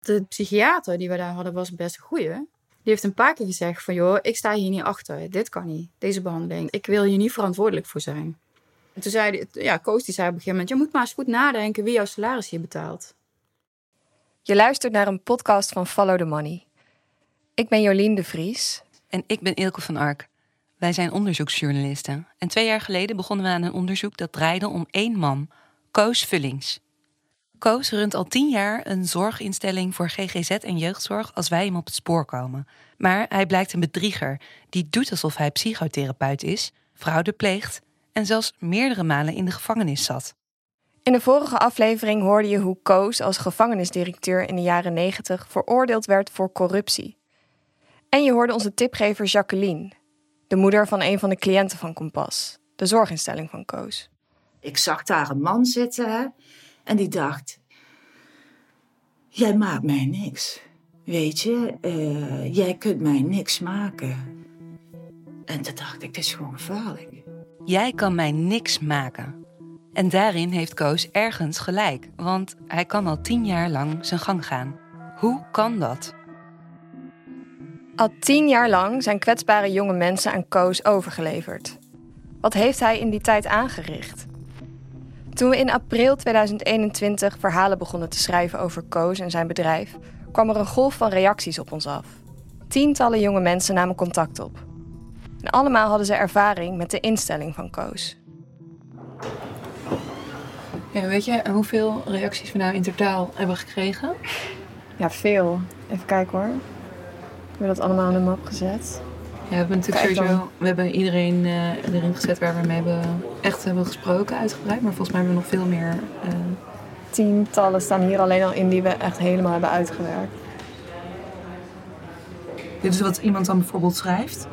De psychiater die we daar hadden was best een goeie. Die heeft een paar keer gezegd van joh, ik sta hier niet achter. Dit kan niet, deze behandeling. Ik wil hier niet verantwoordelijk voor zijn. En toen zei hij, ja, Koos die zei op een gegeven moment... je moet maar eens goed nadenken wie jouw salaris hier betaalt. Je luistert naar een podcast van Follow the Money. Ik ben Jolien de Vries. En ik ben Ilke van Ark. Wij zijn onderzoeksjournalisten. En twee jaar geleden begonnen we aan een onderzoek dat draaide om één man, Koos Vullings. Koos runt al tien jaar een zorginstelling voor GGZ en jeugdzorg als wij hem op het spoor komen. Maar hij blijkt een bedrieger die doet alsof hij psychotherapeut is, fraude pleegt en zelfs meerdere malen in de gevangenis zat. In de vorige aflevering hoorde je hoe Koos als gevangenisdirecteur in de jaren 90 veroordeeld werd voor corruptie. En je hoorde onze tipgever Jacqueline, de moeder van een van de cliënten van Kompas, de zorginstelling van Koos. Ik zag daar een man zitten en die dacht: Jij maakt mij niks. Weet je, uh, jij kunt mij niks maken. En toen dacht ik: Dit is gewoon gevaarlijk. Jij kan mij niks maken. En daarin heeft Koos ergens gelijk, want hij kan al tien jaar lang zijn gang gaan. Hoe kan dat? Al tien jaar lang zijn kwetsbare jonge mensen aan Koos overgeleverd. Wat heeft hij in die tijd aangericht? Toen we in april 2021 verhalen begonnen te schrijven over Koos en zijn bedrijf, kwam er een golf van reacties op ons af. Tientallen jonge mensen namen contact op. En allemaal hadden ze ervaring met de instelling van Koos. Ja, weet je hoeveel reacties we nou in totaal hebben gekregen? Ja, veel. Even kijken hoor. We hebben dat allemaal in de map gezet. Ja, we hebben natuurlijk sowieso, we hebben iedereen uh, erin gezet waar we mee hebben, echt hebben gesproken, uitgebreid. Maar volgens mij hebben we nog veel meer. Uh... Tientallen staan hier alleen al in die we echt helemaal hebben uitgewerkt. Dit is wat iemand dan bijvoorbeeld schrijft.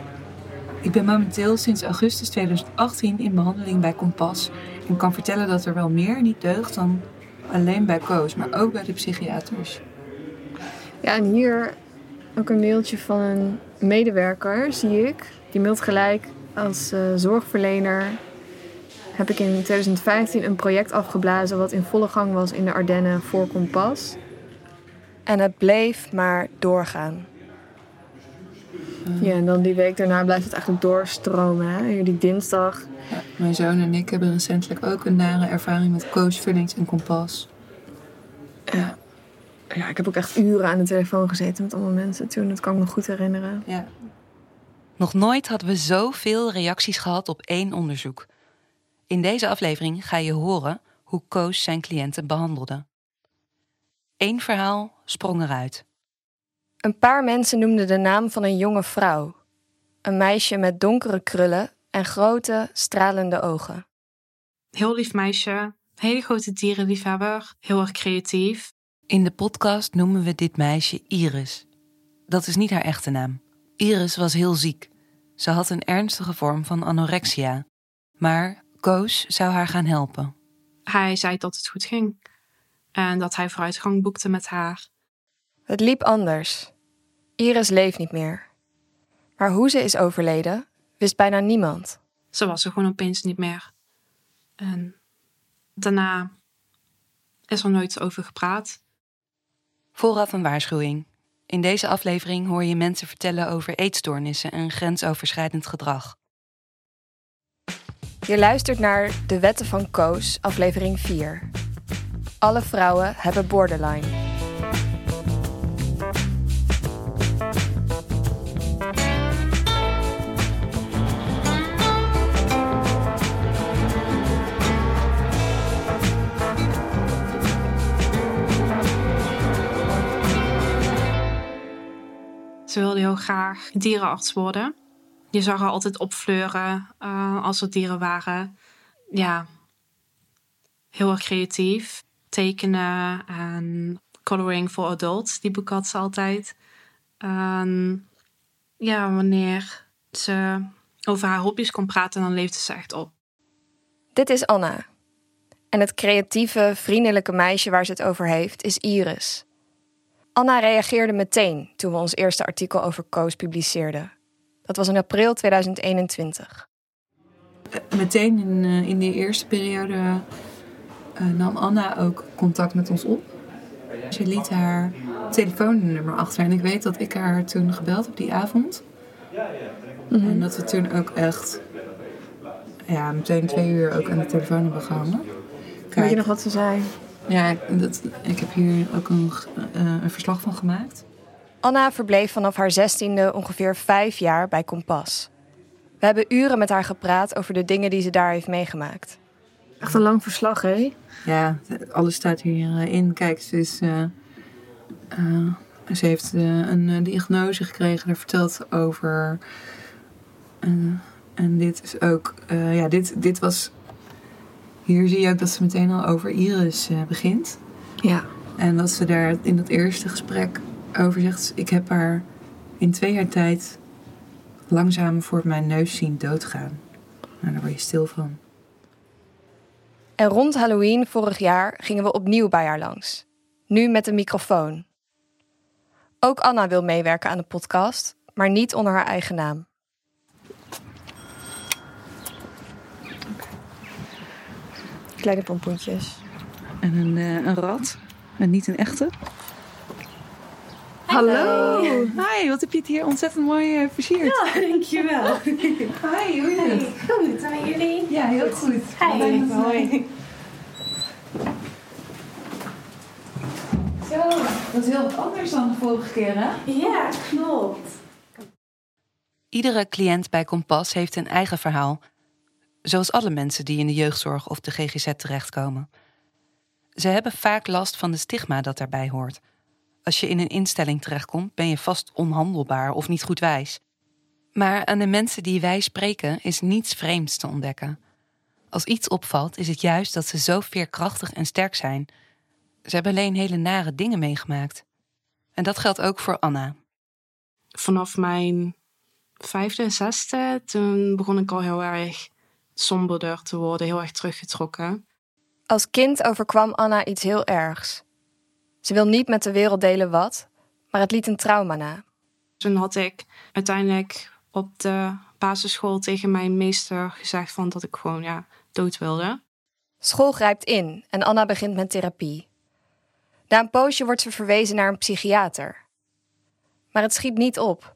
Ik ben momenteel sinds augustus 2018 in behandeling bij Kompas en kan vertellen dat er wel meer niet deugt dan alleen bij Koos, maar ook bij de psychiaters. Ja, en hier ook een mailtje van een medewerker, zie ik. Die mailt gelijk als uh, zorgverlener. Heb ik in 2015 een project afgeblazen wat in volle gang was in de Ardennen voor Kompas. En het bleef maar doorgaan. Ja, en dan die week daarna blijft het eigenlijk doorstromen. Hè? Die dinsdag. Ja, mijn zoon en ik hebben recentelijk ook een nare ervaring met coachvullings en kompas. Ja. Ja, ik heb ook echt uren aan de telefoon gezeten met allemaal mensen toen. Dat kan ik me goed herinneren. Ja. Nog nooit hadden we zoveel reacties gehad op één onderzoek. In deze aflevering ga je horen hoe Koos zijn cliënten behandelde. Eén verhaal sprong eruit. Een paar mensen noemden de naam van een jonge vrouw. Een meisje met donkere krullen en grote, stralende ogen. Heel lief meisje, hele grote dierenliefhebber, heel erg creatief. In de podcast noemen we dit meisje Iris. Dat is niet haar echte naam. Iris was heel ziek. Ze had een ernstige vorm van anorexia. Maar Koos zou haar gaan helpen. Hij zei dat het goed ging en dat hij vooruitgang boekte met haar. Het liep anders. Iris leeft niet meer. Maar hoe ze is overleden, wist bijna niemand. Ze was er gewoon opeens niet meer. En daarna is er nooit over gepraat. Vooraf een waarschuwing. In deze aflevering hoor je mensen vertellen over eetstoornissen en grensoverschrijdend gedrag. Je luistert naar De Wetten van Koos, aflevering 4. Alle vrouwen hebben borderline. Ze wilde heel graag dierenarts worden. Je zag haar altijd opfleuren uh, als er dieren waren. Ja, heel erg creatief. Tekenen en coloring for adults, die boek had ze altijd. En ja, wanneer ze over haar hobby's kon praten, dan leefde ze echt op. Dit is Anna. En het creatieve, vriendelijke meisje waar ze het over heeft, is Iris. Anna reageerde meteen toen we ons eerste artikel over Koos publiceerden. Dat was in april 2021. Eh, meteen in, uh, in die eerste periode uh, nam Anna ook contact met ons op. Ze liet haar telefoonnummer achter. En ik weet dat ik haar toen gebeld heb die avond. En dat we toen ook echt ja, meteen twee uur ook aan de telefoon hebben gehangen. Weet je nog wat ze zei? Ja, dat, ik heb hier ook een, eh, een verslag van gemaakt. Anna verbleef vanaf haar zestiende ongeveer vijf jaar bij Kompas. We hebben uren met haar gepraat over de dingen die ze daar heeft meegemaakt. Echt een lang verslag, hè? Ja, alles staat hierin. Kijk, ze, is, eh, eh, ze heeft eh, een eh, diagnose gekregen, daar vertelt over. Eh, en dit is ook, eh, ja, dit, dit was. Hier zie je ook dat ze meteen al over Iris eh, begint. Ja. En dat ze daar in dat eerste gesprek over zegt: Ik heb haar in twee jaar tijd langzaam voor mijn neus zien doodgaan. Nou, daar word je stil van. En rond Halloween vorig jaar gingen we opnieuw bij haar langs. Nu met een microfoon. Ook Anna wil meewerken aan de podcast, maar niet onder haar eigen naam. Kleine pompoentjes. En een, eh, een rat. En niet een echte. Hallo. Hi, wat heb je het hier ontzettend mooi eh, versierd. Ja, dankjewel. Hi, hoe is het? Goed, en jullie? Ja, heel goed. Hi. Hoi. Zo, dat is heel wat anders dan de vorige keer, hè? Ja, klopt. Iedere cliënt bij Kompas heeft een eigen verhaal. Zoals alle mensen die in de jeugdzorg of de GGZ terechtkomen. Ze hebben vaak last van de stigma dat daarbij hoort. Als je in een instelling terechtkomt, ben je vast onhandelbaar of niet goed wijs. Maar aan de mensen die wij spreken is niets vreemds te ontdekken. Als iets opvalt, is het juist dat ze zo veerkrachtig en sterk zijn. Ze hebben alleen hele nare dingen meegemaakt. En dat geldt ook voor Anna. Vanaf mijn vijfde, zesde, toen begon ik al heel erg somberder te worden, heel erg teruggetrokken. Als kind overkwam Anna iets heel ergs. Ze wil niet met de wereld delen wat, maar het liet een trauma na. Toen had ik uiteindelijk op de basisschool tegen mijn meester gezegd van dat ik gewoon ja, dood wilde. School grijpt in en Anna begint met therapie. Na een poosje wordt ze verwezen naar een psychiater. Maar het schiet niet op.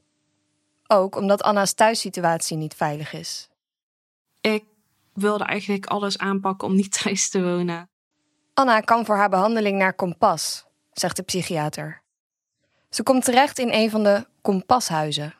Ook omdat Anna's thuissituatie niet veilig is. Ik wilde eigenlijk alles aanpakken om niet thuis te wonen. Anna kan voor haar behandeling naar Kompas, zegt de psychiater. Ze komt terecht in een van de Kompashuizen.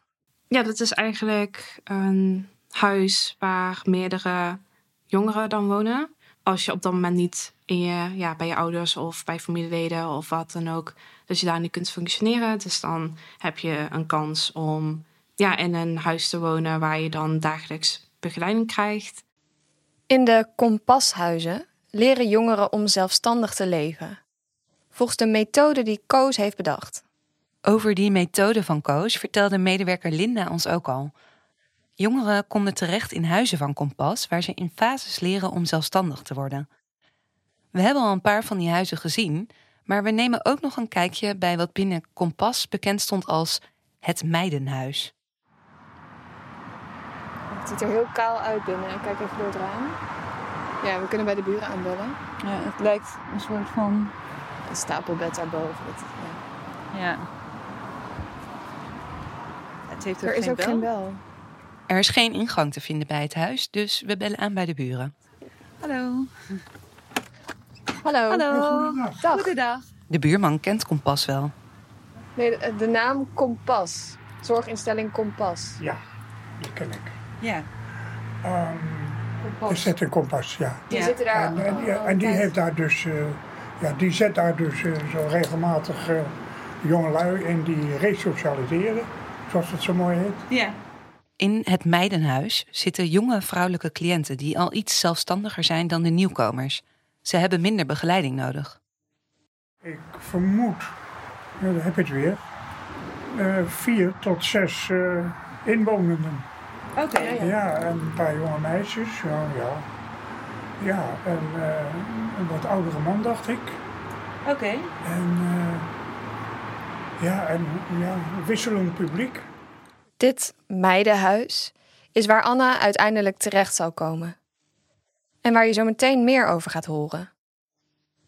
Ja, dat is eigenlijk een huis waar meerdere jongeren dan wonen. Als je op dat moment niet in je, ja, bij je ouders of bij familieleden of wat dan ook, dat je daar niet kunt functioneren. Dus dan heb je een kans om ja, in een huis te wonen waar je dan dagelijks begeleiding krijgt. In de Kompashuizen leren jongeren om zelfstandig te leven. Volgens de methode die Koos heeft bedacht. Over die methode van Koos vertelde medewerker Linda ons ook al. Jongeren konden terecht in huizen van Kompas, waar ze in fases leren om zelfstandig te worden. We hebben al een paar van die huizen gezien, maar we nemen ook nog een kijkje bij wat binnen Kompas bekend stond als het Meidenhuis. Het ziet er heel kaal uit binnen. Kijk even door het raam. Ja, we kunnen bij de buren aanbellen. Ja, het lijkt een soort van... Een stapelbed daarboven. Dat, ja. Ja. Het heeft Er is ook geen bel. Er is geen ingang te vinden bij het huis, dus we bellen aan bij de buren. Hallo. Hallo. Hallo. Dag. Goedendag. De buurman kent Kompas wel. Nee, de, de naam Kompas. Zorginstelling Kompas. Ja, die ken ik. Ja. Ehm er zit een kompas, ja. Die Ja. zitten daar. En, en, die, en heeft daar dus, eh, ja, die zet daar dus eh, zo regelmatig eh jongelui in die resocialiseren, zoals het zo mooi heet. Ja. In het Meidenhuis zitten jonge vrouwelijke cliënten die al iets zelfstandiger zijn dan de nieuwkomers. Ze hebben minder begeleiding nodig. Ik vermoed, ja, daar heb je het weer, eh, vier tot zes eh, inwonenden. Oké. Ja, en een paar jonge meisjes, ja, ja. Ja, en eh, een wat oudere man, dacht ik. Oké. En eh, ja, en ja, wisselend publiek. Dit meidenhuis is waar Anna uiteindelijk terecht zal komen. En waar je zo meteen meer over gaat horen.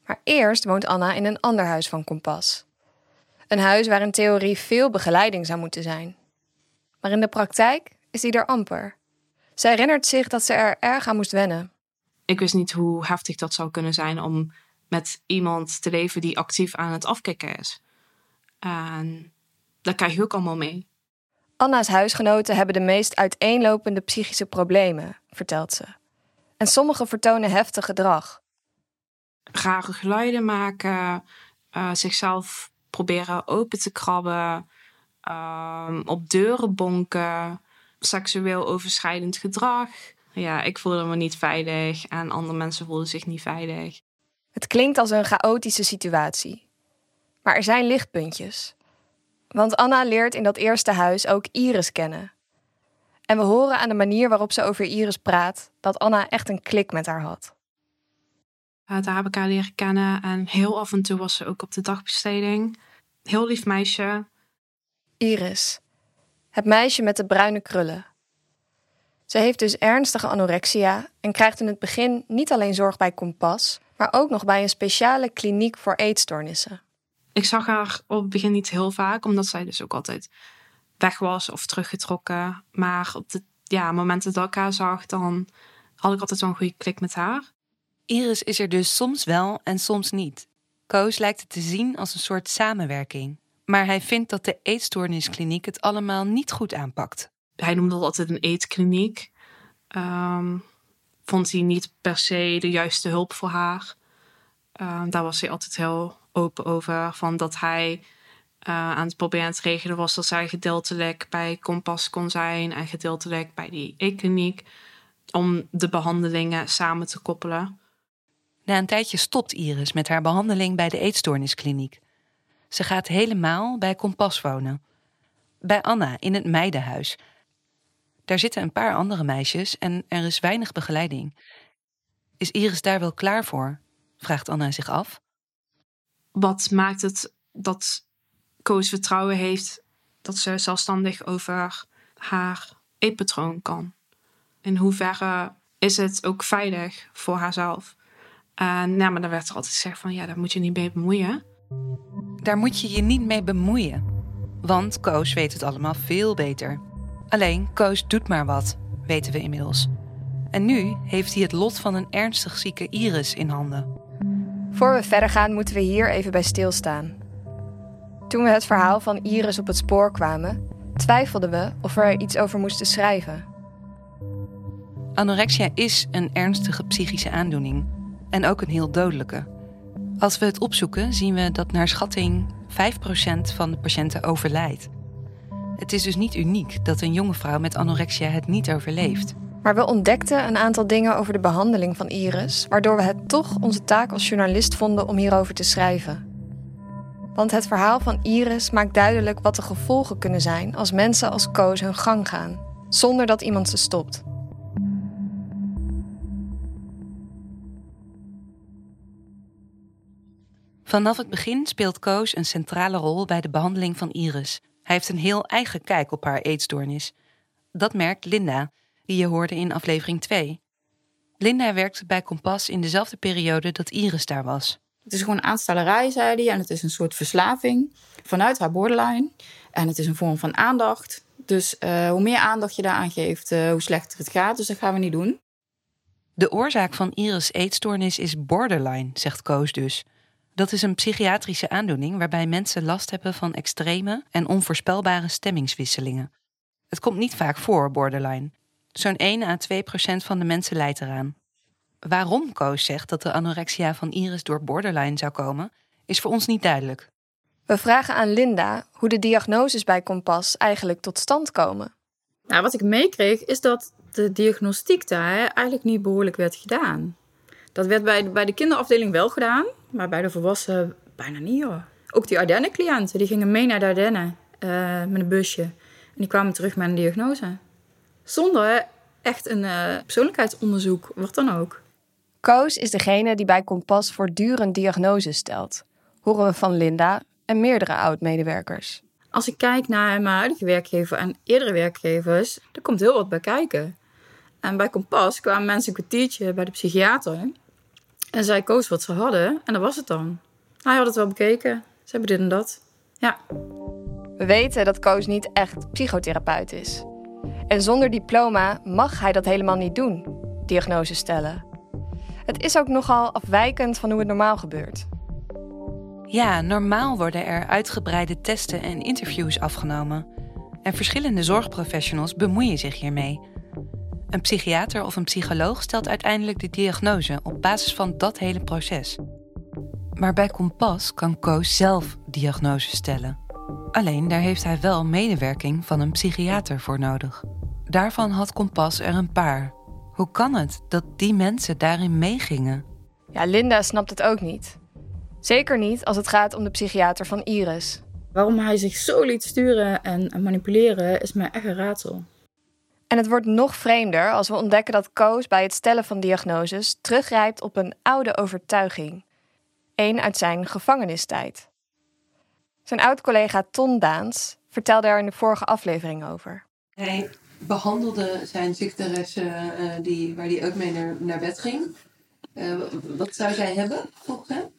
Maar eerst woont Anna in een ander huis van Kompas. Een huis waar in theorie veel begeleiding zou moeten zijn. Maar in de praktijk is die er amper. Zij herinnert zich dat ze er erg aan moest wennen. Ik wist niet hoe heftig dat zou kunnen zijn om met iemand te leven die actief aan het afkicken is. En dat krijg je ook allemaal mee. Anna's huisgenoten hebben de meest uiteenlopende psychische problemen, vertelt ze. En sommigen vertonen heftig gedrag. Rare geluiden maken, uh, zichzelf proberen open te krabben, uh, op deuren bonken, seksueel overschrijdend gedrag. Ja, ik voelde me niet veilig en andere mensen voelden zich niet veilig. Het klinkt als een chaotische situatie. Maar er zijn lichtpuntjes. Want Anna leert in dat eerste huis ook Iris kennen. En we horen aan de manier waarop ze over Iris praat dat Anna echt een klik met haar had. Uh, daar heb ik haar leren kennen en heel af en toe was ze ook op de dagbesteding. Heel lief meisje. Iris, het meisje met de bruine krullen. Ze heeft dus ernstige anorexia en krijgt in het begin niet alleen zorg bij Kompas, maar ook nog bij een speciale kliniek voor eetstoornissen. Ik zag haar op het begin niet heel vaak, omdat zij dus ook altijd weg was of teruggetrokken. Maar op de ja, momenten dat ik haar zag, dan had ik altijd zo'n goede klik met haar. Iris is er dus soms wel en soms niet. Koos lijkt het te zien als een soort samenwerking. Maar hij vindt dat de eetstoorniskliniek het allemaal niet goed aanpakt. Hij noemde dat altijd een eetkliniek. Um, vond hij niet per se de juiste hulp voor haar. Um, daar was hij altijd heel open over. Van dat hij uh, aan het proberen te regelen was dat zij gedeeltelijk bij Kompas kon zijn en gedeeltelijk bij die eetkliniek. Om de behandelingen samen te koppelen. Na een tijdje stopt Iris met haar behandeling bij de eetstoorniskliniek. Ze gaat helemaal bij Kompas wonen. Bij Anna in het meidenhuis. Daar zitten een paar andere meisjes en er is weinig begeleiding. Is Iris daar wel klaar voor? vraagt Anna zich af. Wat maakt het dat Koos vertrouwen heeft dat ze zelfstandig over haar eetpatroon kan? In hoeverre is het ook veilig voor haarzelf? Ja, maar dan werd er altijd gezegd van ja, daar moet je niet mee bemoeien. Daar moet je je niet mee bemoeien. Want Koos weet het allemaal veel beter. Alleen Koos doet maar wat, weten we inmiddels. En nu heeft hij het lot van een ernstig zieke Iris in handen. Voor we verder gaan, moeten we hier even bij stilstaan. Toen we het verhaal van Iris op het spoor kwamen, twijfelden we of we er iets over moesten schrijven. Anorexia is een ernstige psychische aandoening en ook een heel dodelijke. Als we het opzoeken, zien we dat naar schatting 5% van de patiënten overlijdt. Het is dus niet uniek dat een jonge vrouw met anorexia het niet overleeft. Maar we ontdekten een aantal dingen over de behandeling van Iris, waardoor we het toch onze taak als journalist vonden om hierover te schrijven. Want het verhaal van Iris maakt duidelijk wat de gevolgen kunnen zijn als mensen als Koos hun gang gaan, zonder dat iemand ze stopt. Vanaf het begin speelt Koos een centrale rol bij de behandeling van Iris. Hij heeft een heel eigen kijk op haar eetstoornis. Dat merkt Linda, die je hoorde in aflevering 2. Linda werkte bij Kompas in dezelfde periode dat Iris daar was. Het is gewoon aanstellerij, zei hij. En het is een soort verslaving vanuit haar borderline. En het is een vorm van aandacht. Dus uh, hoe meer aandacht je daaraan geeft, uh, hoe slechter het gaat. Dus dat gaan we niet doen. De oorzaak van Iris' eetstoornis is borderline, zegt Koos dus. Dat is een psychiatrische aandoening waarbij mensen last hebben van extreme en onvoorspelbare stemmingswisselingen. Het komt niet vaak voor, borderline. Zo'n 1 à 2 procent van de mensen lijdt eraan. Waarom Koos zegt dat de anorexia van Iris door borderline zou komen, is voor ons niet duidelijk. We vragen aan Linda hoe de diagnoses bij Kompas eigenlijk tot stand komen. Nou, wat ik meekreeg is dat de diagnostiek daar eigenlijk niet behoorlijk werd gedaan. Dat werd bij, bij de kinderafdeling wel gedaan, maar bij de volwassenen bijna niet hoor. Ook die Ardennen-cliënten, die gingen mee naar de Ardennen uh, met een busje. En die kwamen terug met een diagnose. Zonder echt een uh, persoonlijkheidsonderzoek, wat dan ook. Koos is degene die bij Kompas voortdurend diagnoses stelt. Horen we van Linda en meerdere oud-medewerkers. Als ik kijk naar mijn huidige werkgever en eerdere werkgevers, er komt heel wat bij kijken. En bij Kompas kwamen mensen een kwartiertje bij de psychiater. En zij koos wat ze hadden en dat was het dan. Hij had het wel bekeken. Ze hebben dit en dat. Ja. We weten dat Koos niet echt psychotherapeut is. En zonder diploma mag hij dat helemaal niet doen, diagnose stellen. Het is ook nogal afwijkend van hoe het normaal gebeurt. Ja, normaal worden er uitgebreide testen en interviews afgenomen. En verschillende zorgprofessionals bemoeien zich hiermee. Een psychiater of een psycholoog stelt uiteindelijk de diagnose op basis van dat hele proces. Maar bij Kompas kan Koos zelf diagnose stellen. Alleen daar heeft hij wel medewerking van een psychiater voor nodig. Daarvan had Kompas er een paar. Hoe kan het dat die mensen daarin meegingen? Ja, Linda snapt het ook niet. Zeker niet als het gaat om de psychiater van Iris. Waarom hij zich zo liet sturen en manipuleren is mij echt een raadsel. En het wordt nog vreemder als we ontdekken dat Koos bij het stellen van diagnoses teruggrijpt op een oude overtuiging. Een uit zijn gevangenistijd. Zijn oud-collega Ton Daans vertelde er in de vorige aflevering over. Hij behandelde zijn secretaresse uh, die, waar hij ook mee naar, naar bed ging. Uh, wat zou zij hebben, volgens hem?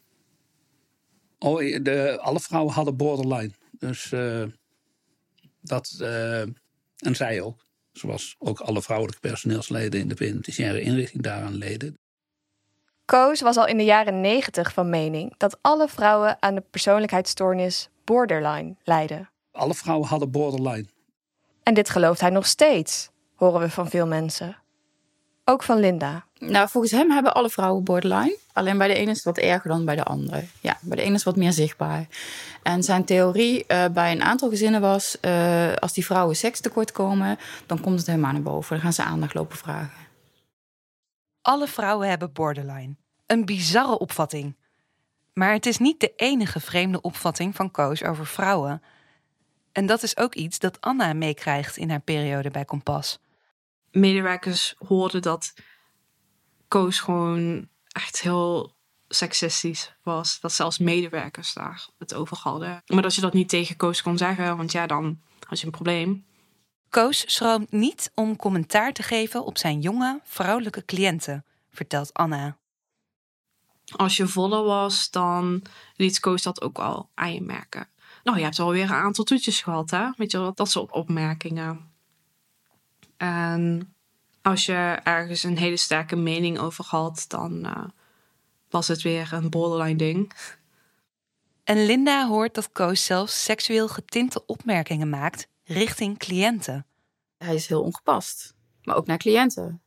Oh, de, alle vrouwen hadden borderline. Dus uh, dat. en zij ook. Zoals ook alle vrouwelijke personeelsleden in de penitentiaire inrichting daaraan leden. Koos was al in de jaren 90 van mening dat alle vrouwen aan de persoonlijkheidsstoornis borderline lijden. Alle vrouwen hadden borderline. En dit gelooft hij nog steeds, horen we van veel mensen. Ook van Linda. Nou, volgens hem hebben alle vrouwen borderline. Alleen bij de ene is het wat erger dan bij de andere. Ja, bij de ene is het wat meer zichtbaar. En zijn theorie uh, bij een aantal gezinnen was... Uh, als die vrouwen seks tekort komen, dan komt het helemaal naar boven. Dan gaan ze aandacht lopen vragen. Alle vrouwen hebben borderline. Een bizarre opvatting. Maar het is niet de enige vreemde opvatting van Koos over vrouwen. En dat is ook iets dat Anna meekrijgt in haar periode bij Kompas. Medewerkers hoorden dat Koos gewoon echt heel seksistisch was. Dat zelfs medewerkers daar het over hadden. Maar dat je dat niet tegen Koos kon zeggen, want ja, dan had je een probleem. Koos schroomt niet om commentaar te geven op zijn jonge vrouwelijke cliënten, vertelt Anna. Als je voller was, dan liet Koos dat ook al aan je merken. Nou, je hebt alweer een aantal toetjes gehad, hè? Weet je, dat soort opmerkingen. En als je ergens een hele sterke mening over had, dan uh, was het weer een borderline ding. En Linda hoort dat Koos zelfs seksueel getinte opmerkingen maakt richting cliënten. Hij is heel ongepast, maar ook naar cliënten.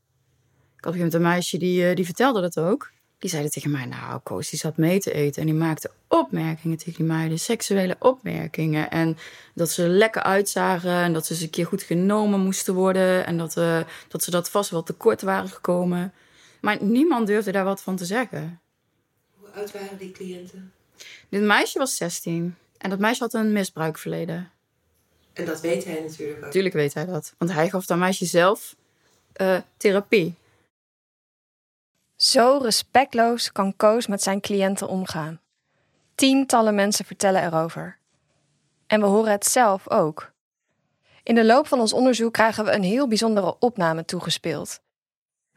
Ik had een meisje die, die vertelde dat ook. Die zeiden tegen mij, nou, Koos die zat mee te eten. En die maakte opmerkingen tegen die meiden, seksuele opmerkingen. En dat ze lekker uitzagen en dat ze eens een keer goed genomen moesten worden. En dat, uh, dat ze dat vast wel tekort waren gekomen. Maar niemand durfde daar wat van te zeggen. Hoe oud waren die cliënten? Dit meisje was 16. En dat meisje had een misbruikverleden. En dat weet hij natuurlijk ook. Natuurlijk weet hij dat. Want hij gaf dat meisje zelf uh, therapie. Zo respectloos kan Koos met zijn cliënten omgaan. Tientallen mensen vertellen erover. En we horen het zelf ook. In de loop van ons onderzoek krijgen we een heel bijzondere opname toegespeeld.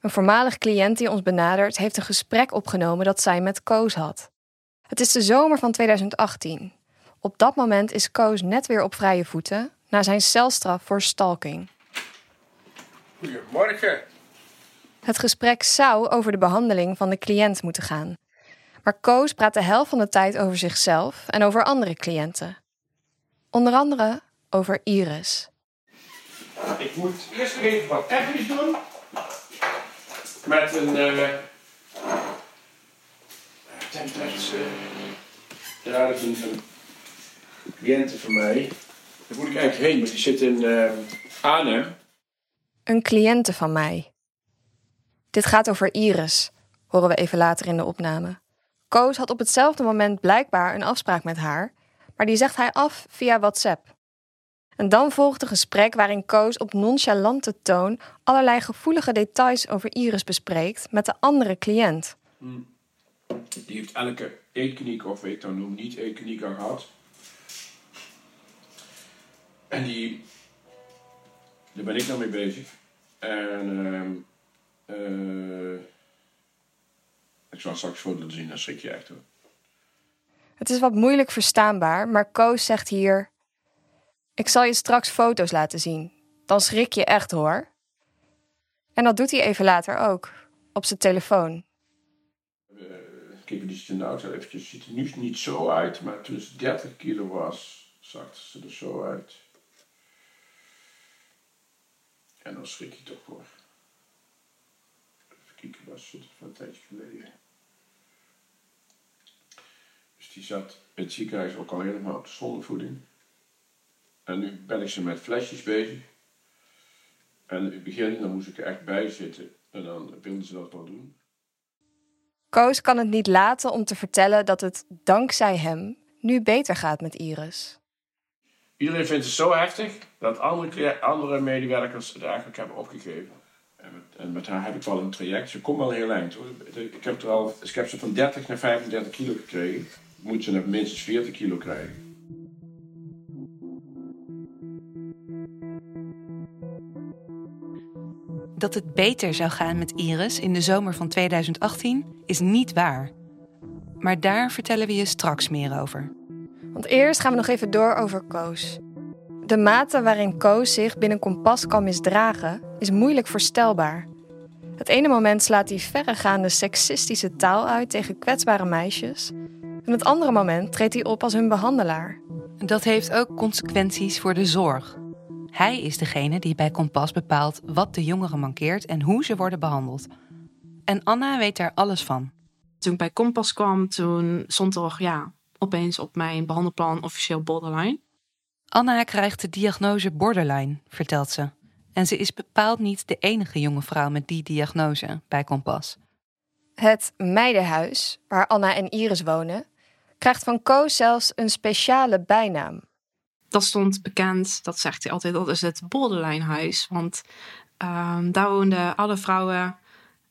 Een voormalig cliënt die ons benadert heeft een gesprek opgenomen dat zij met Koos had. Het is de zomer van 2018. Op dat moment is Koos net weer op vrije voeten na zijn celstraf voor stalking. Goedemorgen. Het gesprek zou over de behandeling van de cliënt moeten gaan. Maar Koos praat de helft van de tijd over zichzelf en over andere cliënten. Onder andere over Iris. Ik moet eerst even wat technisch doen. Met een uh, templates. Uh, ja, dat is een, een cliënte van mij. Daar moet ik eigenlijk heen, maar die zit in uh, Arnhem. Een cliënte van mij. Dit gaat over Iris, horen we even later in de opname. Koos had op hetzelfde moment blijkbaar een afspraak met haar, maar die zegt hij af via WhatsApp. En dan volgt een gesprek waarin Koos op nonchalante toon allerlei gevoelige details over Iris bespreekt met de andere cliënt. Die heeft elke eetkliniek, of ik dan noem niet eetkliniek gehad. En die, daar ben ik dan mee bezig. En uh, uh, Ik zal straks foto laten zien, dan schrik je echt hoor. Het is wat moeilijk verstaanbaar, maar Koos zegt hier: Ik zal je straks foto's laten zien. Dan schrik je echt hoor. En dat doet hij even later ook, op zijn telefoon. Kijk, die ziet in de auto eventjes. Ziet er nu niet zo uit, maar toen ze 30 kilo was, zag ze er zo uit. En dan schrik je toch hoor. Kijken, was het van een tijdje geleden. Dus die zat in het ziekenhuis ook al helemaal op de zondevoeding. En nu ben ik ze met flesjes bezig. En in het begin, dan moest ik er echt bij zitten. En dan wilden ze dat wel doen. Koos kan het niet laten om te vertellen dat het dankzij hem nu beter gaat met Iris. Iedereen vindt het zo heftig dat andere, andere medewerkers het eigenlijk hebben opgegeven. En met, en met haar heb ik wel een traject. Ze komt wel heel eind hoor. Ik heb, er al, ik heb ze van 30 naar 35 kilo gekregen. Moet ze naar minstens 40 kilo krijgen. Dat het beter zou gaan met Iris in de zomer van 2018 is niet waar. Maar daar vertellen we je straks meer over. Want eerst gaan we nog even door over Koos. De mate waarin Koos zich binnen Kompas kan misdragen is moeilijk voorstelbaar. Het ene moment slaat hij verregaande seksistische taal uit tegen kwetsbare meisjes. En het andere moment treedt hij op als hun behandelaar. Dat heeft ook consequenties voor de zorg. Hij is degene die bij Kompas bepaalt wat de jongeren mankeert en hoe ze worden behandeld. En Anna weet daar alles van. Toen ik bij Kompas kwam, toen stond er ja, opeens op mijn behandelplan officieel borderline. Anna krijgt de diagnose borderline, vertelt ze. En ze is bepaald niet de enige jonge vrouw met die diagnose bij Kompas. Het meidenhuis, waar Anna en Iris wonen, krijgt van Koos zelfs een speciale bijnaam. Dat stond bekend, dat zegt hij altijd, dat is het borderline huis. Want ehm, daar woonden alle vrouwen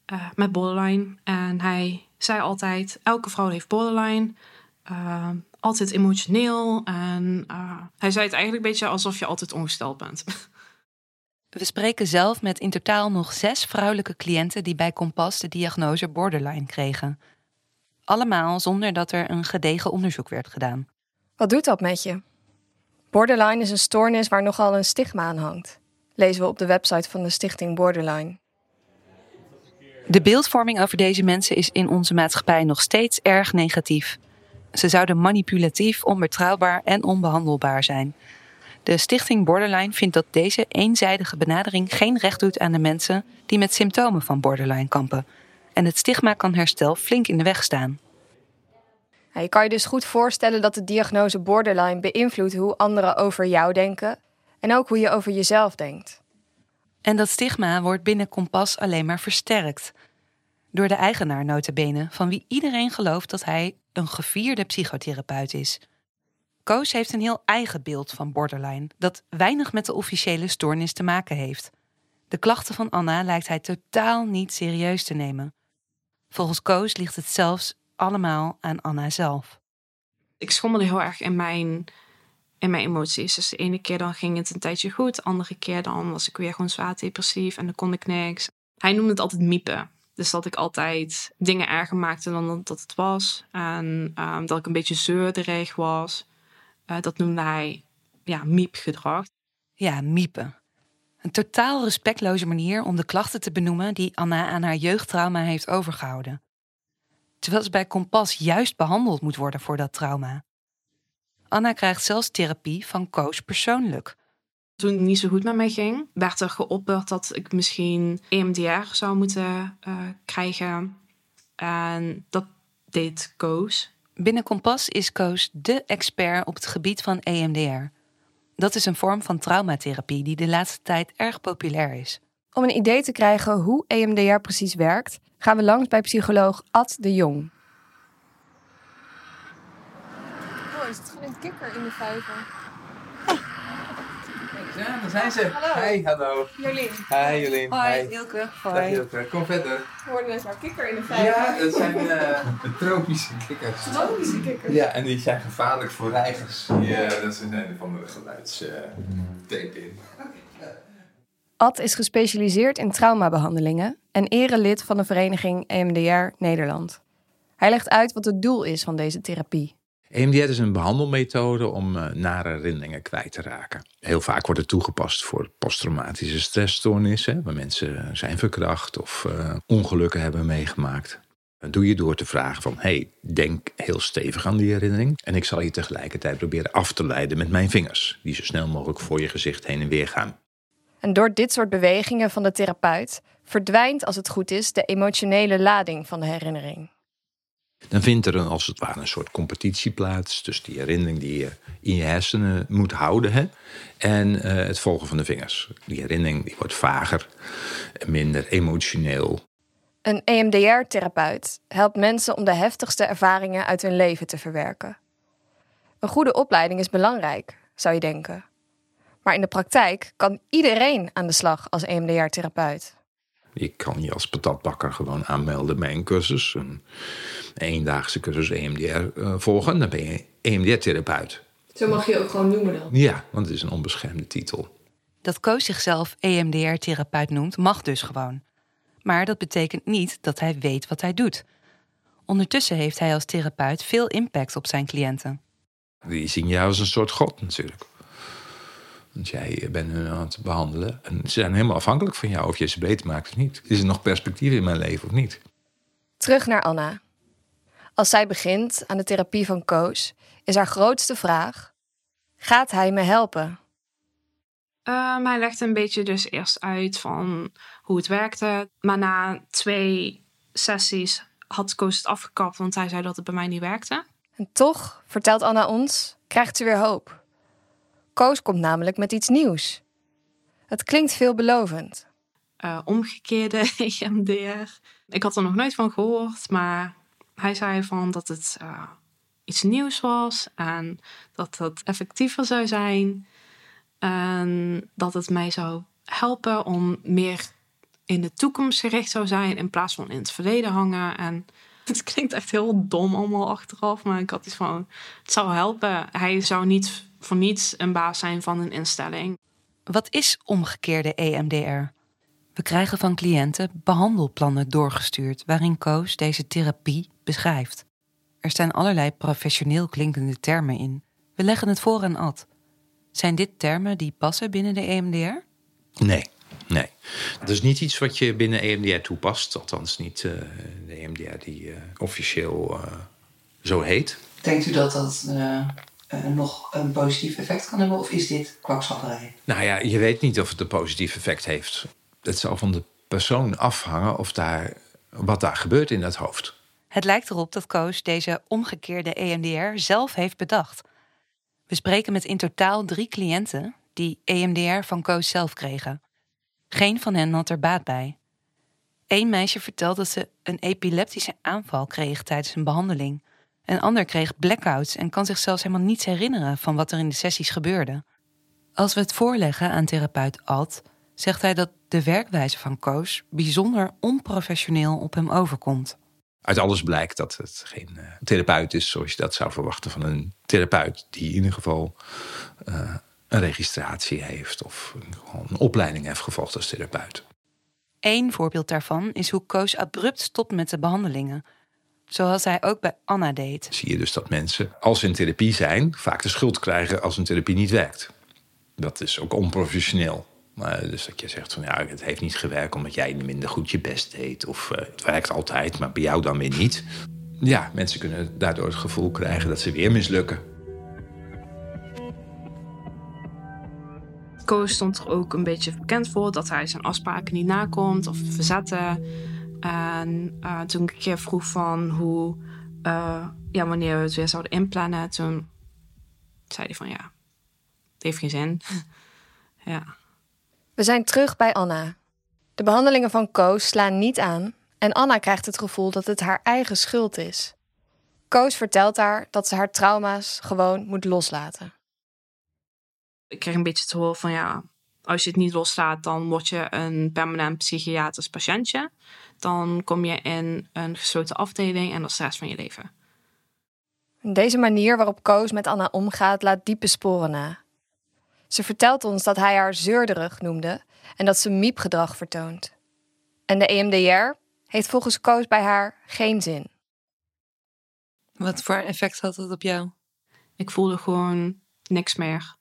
eh, met borderline. En hij zei altijd, elke vrouw heeft borderline. Ehm, altijd emotioneel. En eh, hij zei het eigenlijk een beetje alsof je altijd ongesteld bent. We spreken zelf met in totaal nog zes vrouwelijke cliënten die bij Kompas de diagnose borderline kregen. Allemaal zonder dat er een gedegen onderzoek werd gedaan. Wat doet dat met je? Borderline is een stoornis waar nogal een stigma aan hangt. Lezen we op de website van de stichting Borderline. De beeldvorming over deze mensen is in onze maatschappij nog steeds erg negatief. Ze zouden manipulatief, onbetrouwbaar en onbehandelbaar zijn. De stichting Borderline vindt dat deze eenzijdige benadering geen recht doet aan de mensen die met symptomen van borderline kampen. En het stigma kan herstel flink in de weg staan. Je kan je dus goed voorstellen dat de diagnose borderline beïnvloedt hoe anderen over jou denken en ook hoe je over jezelf denkt. En dat stigma wordt binnen Kompas alleen maar versterkt. Door de eigenaar notabene, van wie iedereen gelooft dat hij een gevierde psychotherapeut is. Koos heeft een heel eigen beeld van borderline, dat weinig met de officiële stoornis te maken heeft. De klachten van Anna lijkt hij totaal niet serieus te nemen. Volgens Koos ligt het zelfs allemaal aan Anna zelf. Ik schommelde heel erg in mijn, in mijn emoties. Dus de ene keer dan ging het een tijdje goed. De andere keer dan was ik weer gewoon zwaar depressief en dan kon ik niks. Hij noemde het altijd miepen. Dus dat ik altijd dingen erger maakte dan dat het was. En um, dat ik een beetje zeurderig was. Uh, dat noemde hij ja, miepgedrag. Ja, miepen. Een totaal respectloze manier om de klachten te benoemen die Anna aan haar jeugdtrauma heeft overgehouden. Terwijl ze bij Kompas juist behandeld moet worden voor dat trauma. Anna krijgt zelfs therapie van Koos persoonlijk. Toen het niet zo goed met mij ging, werd er geopperd dat ik misschien EMDR zou moeten uh, krijgen. En dat deed Koos. Binnen Kompas is Koos dé expert op het gebied van EMDR. Dat is een vorm van traumatherapie die de laatste tijd erg populair is. Om een idee te krijgen hoe EMDR precies werkt, gaan we langs bij psycholoog Ad de Jong. Oh, is het gewoon een kikker in de vijver? Ja, daar zijn ze. Hallo. Hi, hallo. Jolien. Hi, Jolien. Hoi, Hi. Ilke. Dag Ilke. Kom verder. We hoorden net maar kikker in de vijver. Ja, dat zijn uh, tropische kikkers. Tropische kikkers? Ja, en die zijn gevaarlijk voor reigers. Die, uh, dat is een of andere geluidstape in. Ad is gespecialiseerd in traumabehandelingen en erelid van de vereniging EMDR Nederland. Hij legt uit wat het doel is van deze therapie. EMDR is een behandelmethode om uh, nare herinneringen kwijt te raken. Heel vaak wordt het toegepast voor posttraumatische stressstoornissen, waar mensen zijn verkracht of uh, ongelukken hebben meegemaakt. Dat doe je door te vragen van, hey, denk heel stevig aan die herinnering. En ik zal je tegelijkertijd proberen af te leiden met mijn vingers, die zo snel mogelijk voor je gezicht heen en weer gaan. En door dit soort bewegingen van de therapeut verdwijnt, als het goed is, de emotionele lading van de herinnering. Dan vindt er een, als het ware een soort competitie plaats tussen die herinnering die je in je hersenen moet houden hè, en uh, het volgen van de vingers. Die herinnering die wordt vager, minder emotioneel. Een EMDR-therapeut helpt mensen om de heftigste ervaringen uit hun leven te verwerken. Een goede opleiding is belangrijk, zou je denken. Maar in de praktijk kan iedereen aan de slag als EMDR-therapeut. Je kan je als patatbakker gewoon aanmelden bij een cursus. Een eendaagse cursus EMDR uh, volgen. Dan ben je EMDR-therapeut. Zo mag je ook gewoon noemen dan? Ja, want het is een onbeschermde titel. Dat Koos zichzelf EMDR-therapeut noemt, mag dus gewoon. Maar dat betekent niet dat hij weet wat hij doet. Ondertussen heeft hij als therapeut veel impact op zijn cliënten. Die zien jou als een soort god natuurlijk. Want jij bent hun aan het behandelen. En ze zijn helemaal afhankelijk van jou of je ze beter maakt of niet. Is er nog perspectief in mijn leven of niet? Terug naar Anna. Als zij begint aan de therapie van Koos, is haar grootste vraag: gaat hij me helpen? Um, hij legde een beetje dus eerst uit van hoe het werkte. Maar na twee sessies had Koos het afgekapt, want hij zei dat het bij mij niet werkte. En toch, vertelt Anna ons, krijgt ze weer hoop. Koos komt namelijk met iets nieuws. Het klinkt veelbelovend. Uh, omgekeerde EMDR. Ik had er nog nooit van gehoord, maar hij zei van dat het uh, iets nieuws was en dat het effectiever zou zijn. En dat het mij zou helpen om meer in de toekomst gericht zou zijn in plaats van in het verleden hangen. En het klinkt echt heel dom allemaal achteraf, maar ik had iets van: het zou helpen. Hij zou niet voor niets een baas zijn van een instelling. Wat is omgekeerde EMDR? We krijgen van cliënten behandelplannen doorgestuurd waarin Koos deze therapie beschrijft. Er staan allerlei professioneel klinkende termen in. We leggen het voor aan Ad. Zijn dit termen die passen binnen de EMDR? Nee, nee. Dat is niet iets wat je binnen EMDR toepast. Althans niet uh, de EMDR die uh, officieel uh, zo heet. Denkt u dat dat uh, nog een positief effect kan hebben? Of is dit kwakzalverij? Nou ja, je weet niet of het een positief effect heeft. Het zal van de persoon afhangen of daar, wat daar gebeurt in het hoofd. Het lijkt erop dat Koos deze omgekeerde EMDR zelf heeft bedacht. We spreken met in totaal drie cliënten die EMDR van Koos zelf kregen. Geen van hen had er baat bij. Eén meisje vertelt dat ze een epileptische aanval kreeg tijdens een behandeling. Een ander kreeg blackouts en kan zich zelfs helemaal niets herinneren van wat er in de sessies gebeurde. Als we het voorleggen aan therapeut Ad, zegt hij dat de werkwijze van Koos bijzonder onprofessioneel op hem overkomt. Uit alles blijkt dat het geen uh, therapeut is zoals je dat zou verwachten van een therapeut die in ieder geval uh, een registratie heeft of een, een opleiding heeft gevolgd als therapeut. Eén voorbeeld daarvan is hoe Koos abrupt stopt met de behandelingen. Zoals hij ook bij Anna deed. Zie je dus dat mensen, als ze in therapie zijn, vaak de schuld krijgen als een therapie niet werkt. Dat is ook onprofessioneel. Maar dus dat je zegt van ja, het heeft niet gewerkt omdat jij minder goed je best deed. Of uh, het werkt altijd, maar bij jou dan weer niet. Ja, mensen kunnen daardoor het gevoel krijgen dat ze weer mislukken. Koos stond er ook een beetje bekend voor dat hij zijn afspraken niet nakomt of verzetten. En uh, toen ik een keer vroeg van hoe, uh, ja, wanneer we het weer zouden inplannen, toen zei hij van ja, het heeft geen zin. ja. We zijn terug bij Anna. De behandelingen van Koos slaan niet aan en Anna krijgt het gevoel dat het haar eigen schuld is. Koos vertelt haar dat ze haar trauma's gewoon moet loslaten. Ik kreeg een beetje te horen van ja, als je het niet loslaat, dan word je een permanent psychiatrisch patiëntje. Dan kom je in een gesloten afdeling en dat is de rest van je leven. Deze manier waarop Koos met Anna omgaat, laat diepe sporen na. Ze vertelt ons dat hij haar zeurderig noemde en dat ze miepgedrag vertoont. En de EMDR heeft volgens Koos bij haar geen zin. Wat voor effect had dat op jou? Ik voelde gewoon niks meer.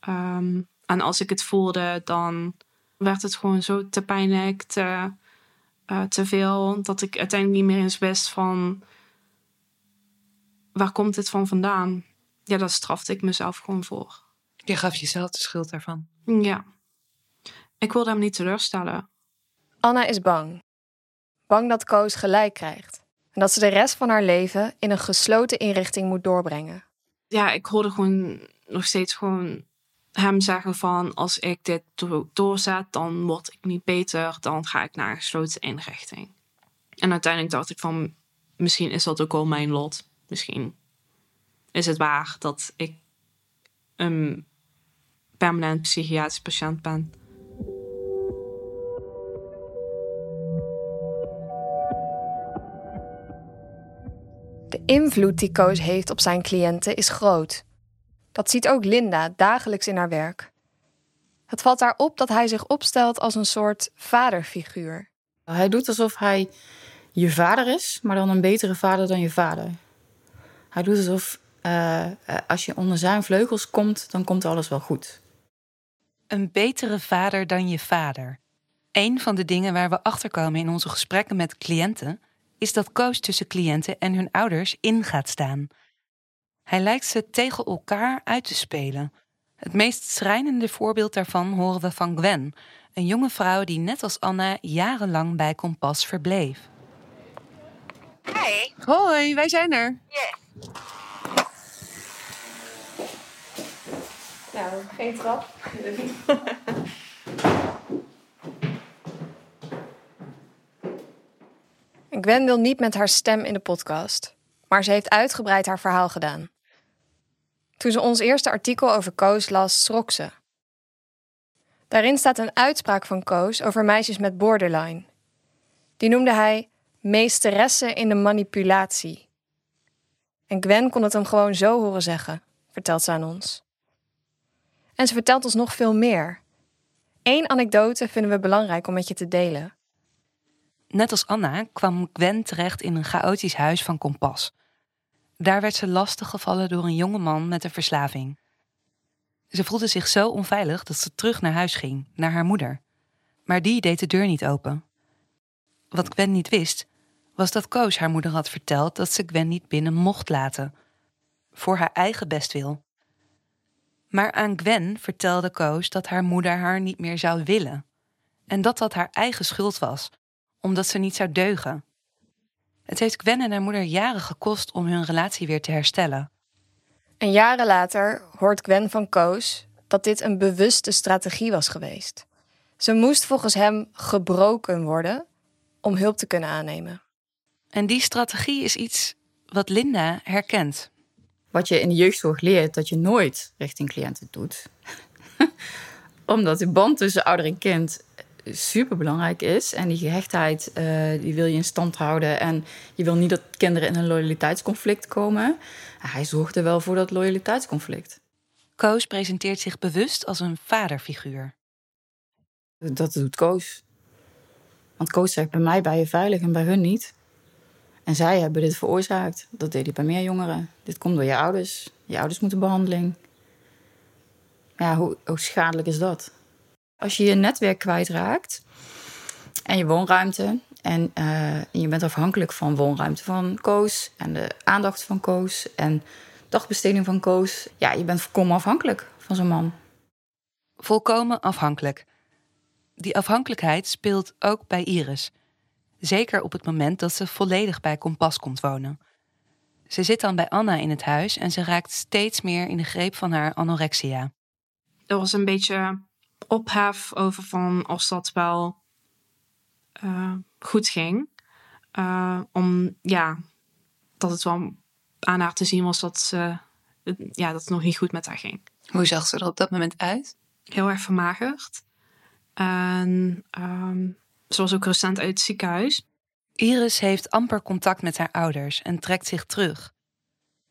Ehm, en als ik het voelde, dan werd het gewoon zo te pijnlijk, te, eh, te veel, dat ik uiteindelijk niet meer eens wist van waar komt dit van vandaan? Ja, daar strafte ik mezelf gewoon voor. Je gaf jezelf de schuld daarvan. Ja. Ik wilde hem niet teleurstellen. Anna is bang. Bang dat Koos gelijk krijgt. En dat ze de rest van haar leven in een gesloten inrichting moet doorbrengen. Ja, ik hoorde gewoon nog steeds gewoon hem zeggen van... als ik dit do- doorzet, dan word ik niet beter. Dan ga ik naar een gesloten inrichting. En uiteindelijk dacht ik van... misschien is dat ook wel mijn lot. Misschien is het waar dat ik een permanent psychiatrisch patiënt ben. De invloed die Koos heeft op zijn cliënten is groot. Dat ziet ook Linda dagelijks in haar werk. Het valt haar op dat hij zich opstelt als een soort vaderfiguur. Hij doet alsof hij je vader is, maar dan een betere vader dan je vader. Hij doet alsof eh, als je onder zijn vleugels komt, dan komt alles wel goed. Een betere vader dan je vader. Een van de dingen waar we achterkomen in onze gesprekken met cliënten is dat Koos tussen cliënten en hun ouders in gaat staan. Hij lijkt ze tegen elkaar uit te spelen. Het meest schrijnende voorbeeld daarvan horen we van Gwen, een jonge vrouw die net als Anna jarenlang bij Kompas verbleef. Hey. Hoi, wij zijn er. Yes. Nou, geen trap. Gwen wil niet met haar stem in de podcast, maar ze heeft uitgebreid haar verhaal gedaan. Toen ze ons eerste artikel over Koos las, schrok ze. Daarin staat een uitspraak van Koos over meisjes met borderline. Die noemde hij meesteressen in de manipulatie. En Gwen kon het hem gewoon zo horen zeggen, vertelt ze aan ons. En ze vertelt ons nog veel meer. Eén anekdote vinden we belangrijk om met je te delen. Net als Anna kwam Gwen terecht in een chaotisch huis van Kompas. Daar werd ze lastiggevallen door een jonge man met een verslaving. Ze voelde zich zo onveilig dat ze terug naar huis ging, naar haar moeder. Maar die deed de deur niet open. Wat Gwen niet wist, was dat Koos haar moeder had verteld dat ze Gwen niet binnen mocht laten. Voor haar eigen bestwil. Maar aan Gwen vertelde Koos dat haar moeder haar niet meer zou willen. En dat dat haar eigen schuld was, omdat ze niet zou deugen. Het heeft Gwen en haar moeder jaren gekost om hun relatie weer te herstellen. En jaren later hoort Gwen van Koos dat dit een bewuste strategie was geweest. Ze moest volgens hem gebroken worden om hulp te kunnen aannemen. En die strategie is iets wat Linda herkent. Wat je in de jeugdzorg leert, dat je nooit richting cliënten doet. Omdat de band tussen ouder en kind super belangrijk is. En die gehechtheid, eh, die wil je in stand houden. En je wil niet dat kinderen in een loyaliteitsconflict komen. Hij zorgt er wel voor dat loyaliteitsconflict. Koos presenteert zich bewust als een vaderfiguur. Dat doet Koos. Want Koos zegt, bij mij ben je veilig en bij hun niet. En zij hebben dit veroorzaakt. Dat deed hij bij meer jongeren. Dit komt door je ouders. Je ouders moeten behandeling. Ja, hoe, hoe schadelijk is dat? Als je je netwerk kwijtraakt en je woonruimte... en uh, je bent afhankelijk van woonruimte van Koos... en de aandacht van Koos en dagbesteding van Koos... ja, je bent volkomen afhankelijk van zo'n man. Volkomen afhankelijk. Die afhankelijkheid speelt ook bij Iris... Zeker op het moment dat ze volledig bij Kompas komt wonen. Ze zit dan bij Anna in het huis en ze raakt steeds meer in de greep van haar anorexia. Er was een beetje ophef over van of dat wel uh, goed ging. Uh, om ja, dat het wel aan haar te zien was dat, ze, ja, dat het nog niet goed met haar ging. Hoe zag ze er op dat moment uit? Heel erg vermagerd. En um, ze was ook recent uit het ziekenhuis. Iris heeft amper contact met haar ouders en trekt zich terug.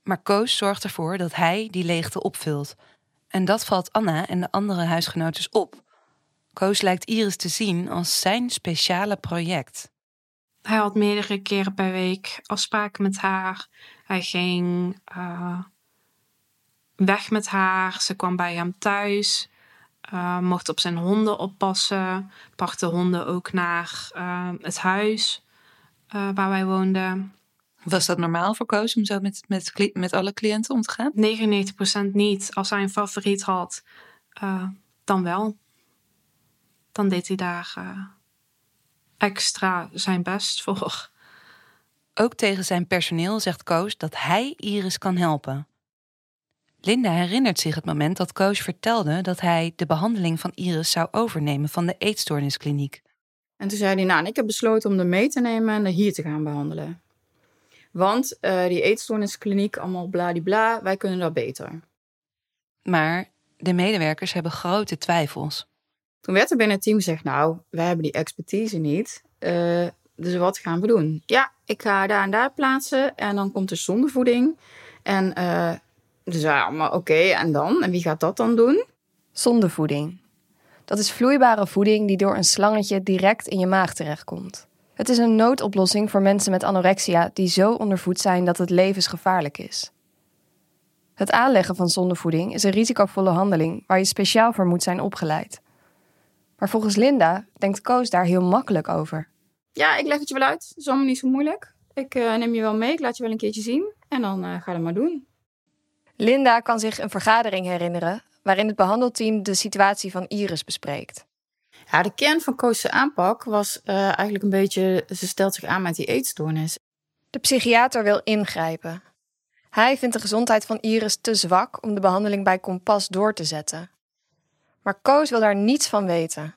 Maar Koos zorgt ervoor dat hij die leegte opvult. En dat valt Anna en de andere huisgenoten op. Koos lijkt Iris te zien als zijn speciale project. Hij had meerdere keren per week afspraken met haar. Hij ging uh, weg met haar. Ze kwam bij hem thuis. Uh, mocht op zijn honden oppassen. Bracht de honden ook naar uh, het huis waar wij woonden. Was dat normaal voor Koos om zo met, met, met alle cliënten om te gaan? 99% niet. Als hij een favoriet had, dan wel. Dan deed hij daar extra zijn best voor. Ook tegen zijn personeel zegt Koos dat hij Iris kan helpen. Linda herinnert zich het moment dat Koos vertelde dat hij de behandeling van Iris zou overnemen van de eetstoorniskliniek. En toen zei hij, nou, ik heb besloten om er mee te nemen en er hier te gaan behandelen. Want uh, die eetstoorniskliniek, allemaal bladibla, wij kunnen dat beter. Maar de medewerkers hebben grote twijfels. Toen werd er binnen het team gezegd, nou, wij hebben die expertise niet. Uh, dus wat gaan we doen? Ja, ik ga daar en daar plaatsen en dan komt er zondevoeding. En uh, dus ja, maar oké, okay, en dan? En wie gaat dat dan doen? Zondevoeding. Dat is vloeibare voeding die door een slangetje direct in je maag terechtkomt. Het is een noodoplossing voor mensen met anorexia die zo ondervoed zijn dat het levensgevaarlijk is. Het aanleggen van zondevoeding is een risicovolle handeling waar je speciaal voor moet zijn opgeleid. Maar volgens Linda denkt Koos daar heel makkelijk over. Ja, ik leg het je wel uit. Het is allemaal niet zo moeilijk. Ik uh, neem je wel mee, ik laat je wel een keertje zien. En dan uh, ga het maar doen. Linda kan zich een vergadering herinneren waarin het behandelteam de situatie van Iris bespreekt. Ja, de kern van Koos' aanpak was uh, eigenlijk een beetje... ze stelt zich aan met die eetstoornis. De psychiater wil ingrijpen. Hij vindt de gezondheid van Iris te zwak om de behandeling bij Kompas door te zetten. Maar Koos wil daar niets van weten.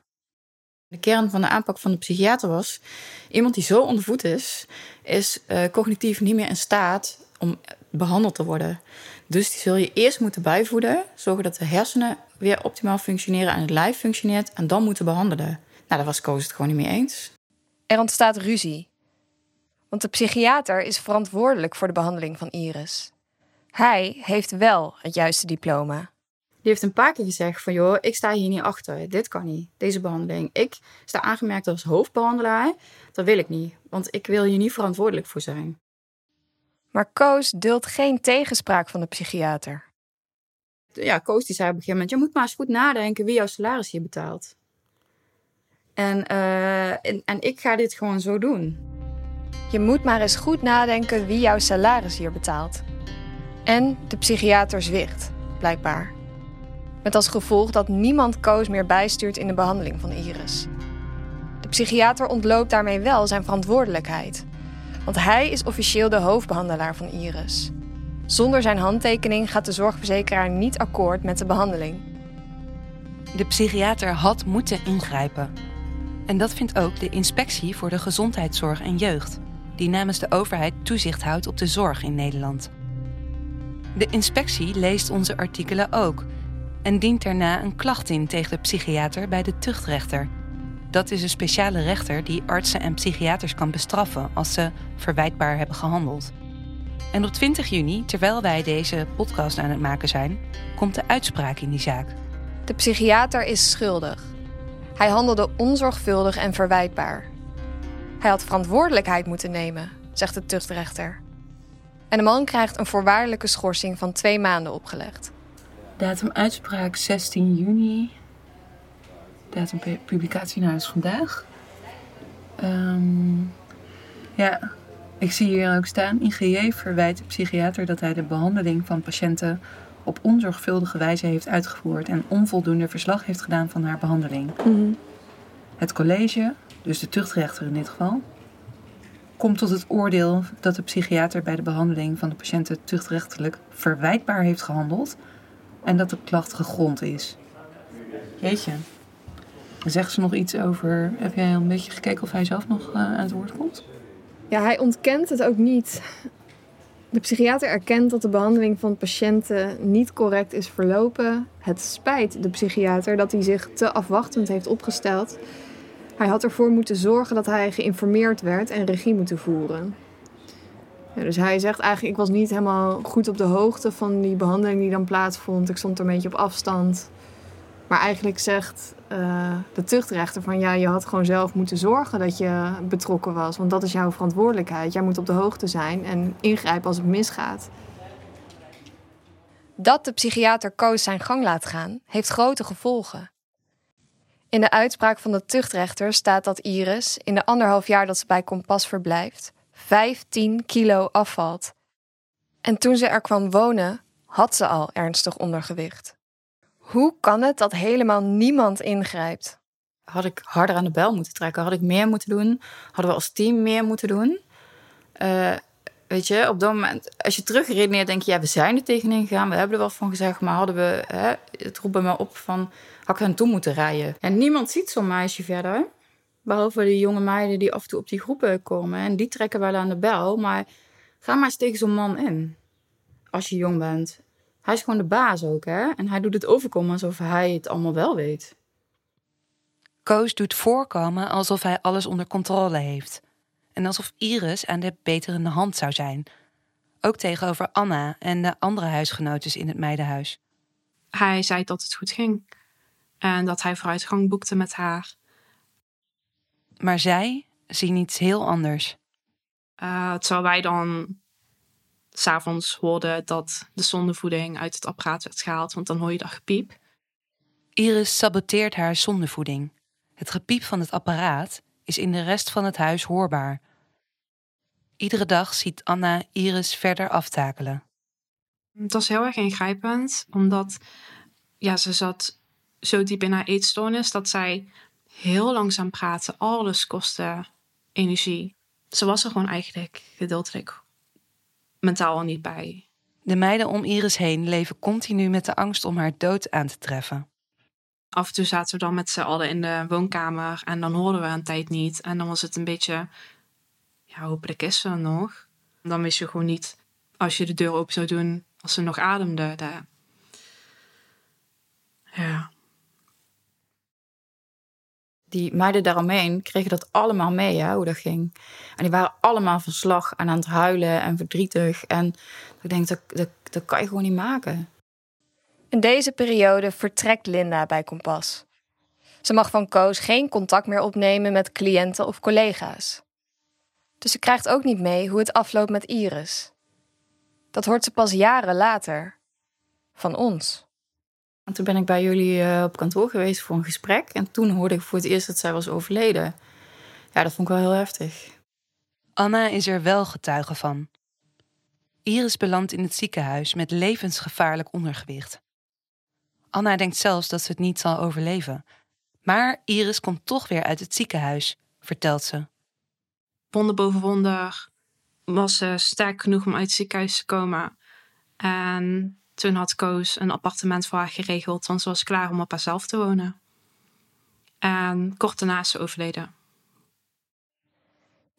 De kern van de aanpak van de psychiater was: iemand die zo ondervoed is, is uh, cognitief niet meer in staat om behandeld te worden. Dus die zul je eerst moeten bijvoeden, zorgen dat de hersenen weer optimaal functioneren en het lijf functioneert, en dan moeten behandelen. Nou, daar was Koos het gewoon niet mee eens. Er ontstaat ruzie. Want de psychiater is verantwoordelijk voor de behandeling van Iris. Hij heeft wel het juiste diploma. Die heeft een paar keer gezegd van joh, ik sta hier niet achter. Dit kan niet, deze behandeling. Ik sta aangemerkt als hoofdbehandelaar. Dat wil ik niet, want ik wil hier niet verantwoordelijk voor zijn. Maar Koos duldt geen tegenspraak van de psychiater. Ja, Koos die zei op een gegeven moment... je moet maar eens goed nadenken wie jouw salaris hier betaalt. En, uh, en, en ik ga dit gewoon zo doen. Je moet maar eens goed nadenken wie jouw salaris hier betaalt. En de psychiater zwicht, blijkbaar. Met als gevolg dat niemand Koos meer bijstuurt in de behandeling van Iris. De psychiater ontloopt daarmee wel zijn verantwoordelijkheid. Want hij is officieel de hoofdbehandelaar van Iris. Zonder zijn handtekening gaat de zorgverzekeraar niet akkoord met de behandeling. De psychiater had moeten ingrijpen. En dat vindt ook de Inspectie voor de Gezondheidszorg en Jeugd, die namens de overheid toezicht houdt op de zorg in Nederland. De inspectie leest onze artikelen ook en dient daarna een klacht in tegen de psychiater bij de tuchtrechter. Dat is een speciale rechter die artsen en psychiaters kan bestraffen als ze verwijtbaar hebben gehandeld. En op 20 juni, terwijl wij deze podcast aan het maken zijn, komt de uitspraak in die zaak. De psychiater is schuldig. Hij handelde onzorgvuldig en verwijtbaar. Hij had verantwoordelijkheid moeten nemen, zegt de tuchtrechter. En de man krijgt een voorwaardelijke schorsing van twee maanden opgelegd. Datum uitspraak 16 juni. Datum publicatie nou is vandaag. Um, ja, ik zie hier ook staan. IGJ verwijt de psychiater dat hij de behandeling van patiënten op onzorgvuldige wijze heeft uitgevoerd en onvoldoende verslag heeft gedaan van haar behandeling. Mm -hmm. Het college, dus de tuchtrechter in dit geval, komt tot het oordeel dat de psychiater bij de behandeling van de patiënten tuchtrechtelijk verwijtbaar heeft gehandeld en dat de klacht gegrond is. Jeetje. Zegt ze nog iets over. Heb jij een beetje gekeken of hij zelf nog uh, aan het woord komt? Ja, hij ontkent het ook niet. De psychiater erkent dat de behandeling van patiënten niet correct is verlopen. Het spijt de psychiater dat hij zich te afwachtend heeft opgesteld. Hij had ervoor moeten zorgen dat hij geïnformeerd werd en regie moeten voeren. Dus hij zegt eigenlijk, ik was niet helemaal goed op de hoogte van die behandeling die dan plaatsvond. Ik stond er een beetje op afstand. Maar eigenlijk zegt uh, de tuchtrechter van ja, je had gewoon zelf moeten zorgen dat je betrokken was. Want dat is jouw verantwoordelijkheid. Jij moet op de hoogte zijn en ingrijpen als het misgaat. Dat de psychiater Koos zijn gang laat gaan, heeft grote gevolgen. In de uitspraak van de tuchtrechter staat dat Iris in de anderhalf jaar dat ze bij Kompas verblijft, 15 kilo afvalt. En toen ze er kwam wonen, had ze al ernstig ondergewicht. Hoe kan het dat helemaal niemand ingrijpt? Had ik harder aan de bel moeten trekken? Had ik meer moeten doen? Hadden we als team meer moeten doen? Uh, weet je, op dat moment, als je terugredeneert, denk je, ja, we zijn er tegenin gegaan, we hebben er wel van gezegd, maar hadden we, hè, het roept bij me op van, had ik er toe moeten rijden? En niemand ziet zo'n meisje verder, behalve de jonge meiden die af en toe op die groepen komen en die trekken wel aan de bel, maar ga maar eens tegen zo'n man in, als je jong bent. Hij is gewoon de baas ook, hè? En hij doet het overkomen alsof hij het allemaal wel weet. Koos doet voorkomen alsof hij alles onder controle heeft. En alsof Iris aan de beterende hand zou zijn. Ook tegenover Anna en de andere huisgenotes in het meidenhuis. Hij zei dat het goed ging. En dat hij vooruitgang boekte met haar. Maar zij zien iets heel anders. Uh, terwijl wij dan s'avonds hoorde dat de zondevoeding uit het apparaat werd gehaald, want dan hoor je dat gepiep. Iris saboteert haar zondevoeding. Het gepiep van het apparaat is in de rest van het huis hoorbaar. Iedere dag ziet Anna Iris verder aftakelen. Het was heel erg ingrijpend, omdat ja, ze zat zo diep in haar eetstoornis dat zij heel langzaam praatte. Alles kostte energie. Ze was er gewoon eigenlijk gedeeltelijk mentaal al niet bij. De meiden om Iris heen leven continu met de angst om haar dood aan te treffen. Af en toe zaten we dan met z'n allen in de woonkamer en dan hoorden we een tijd niet. En dan was het een beetje, ja, hopelijk is ze er nog. Dan wist je gewoon niet, als je de deur open zou doen, als ze nog ademde. De... Ja die meiden daaromheen kregen dat allemaal mee, hè, hoe dat ging. En die waren allemaal van slag en aan het huilen en verdrietig. En ik denk, dat, dat, dat kan je gewoon niet maken. In deze periode vertrekt Linda bij Kompas. Ze mag van Koos geen contact meer opnemen met cliënten of collega's. Dus ze krijgt ook niet mee hoe het afloopt met Iris. Dat hoort ze pas jaren later. Van ons. En toen ben ik bij jullie uh, op kantoor geweest voor een gesprek. En toen hoorde ik voor het eerst dat zij was overleden. Ja, dat vond ik wel heel heftig. Anna is er wel getuige van. Iris belandt in het ziekenhuis met levensgevaarlijk ondergewicht. Anna denkt zelfs dat ze het niet zal overleven. Maar Iris komt toch weer uit het ziekenhuis, vertelt ze. Wonder boven wonder was ze sterk genoeg om uit het ziekenhuis te komen. En toen had Koos een appartement voor haar geregeld, want ze was klaar om op haarzelf te wonen. En kort daarna is ze overleden.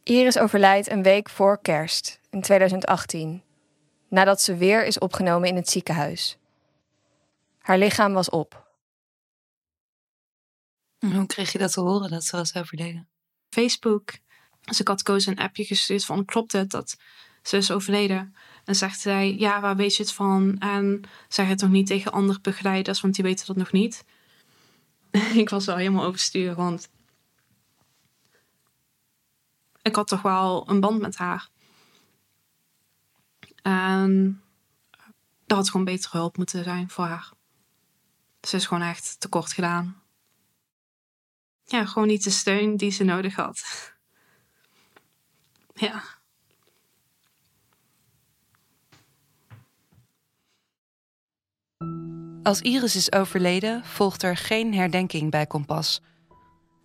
Iris overlijdt een week voor kerst in 2018, nadat ze weer is opgenomen in het ziekenhuis. Haar lichaam was op. Hoe kreeg je dat te horen dat ze was overleden? Facebook. Dus ik had Koos een appje gestuurd van klopt het dat ze is overleden? En zegt zij, ja, waar weet je het van? En zeg het nog niet tegen andere begeleiders, want die weten dat nog niet. ik was wel helemaal overstuur, want ik had toch wel een band met haar. En dat had gewoon betere hulp moeten zijn voor haar. Ze is gewoon echt tekort gedaan. Ja, gewoon niet de steun die ze nodig had. ja. Als Iris is overleden, volgt er geen herdenking bij Kompas.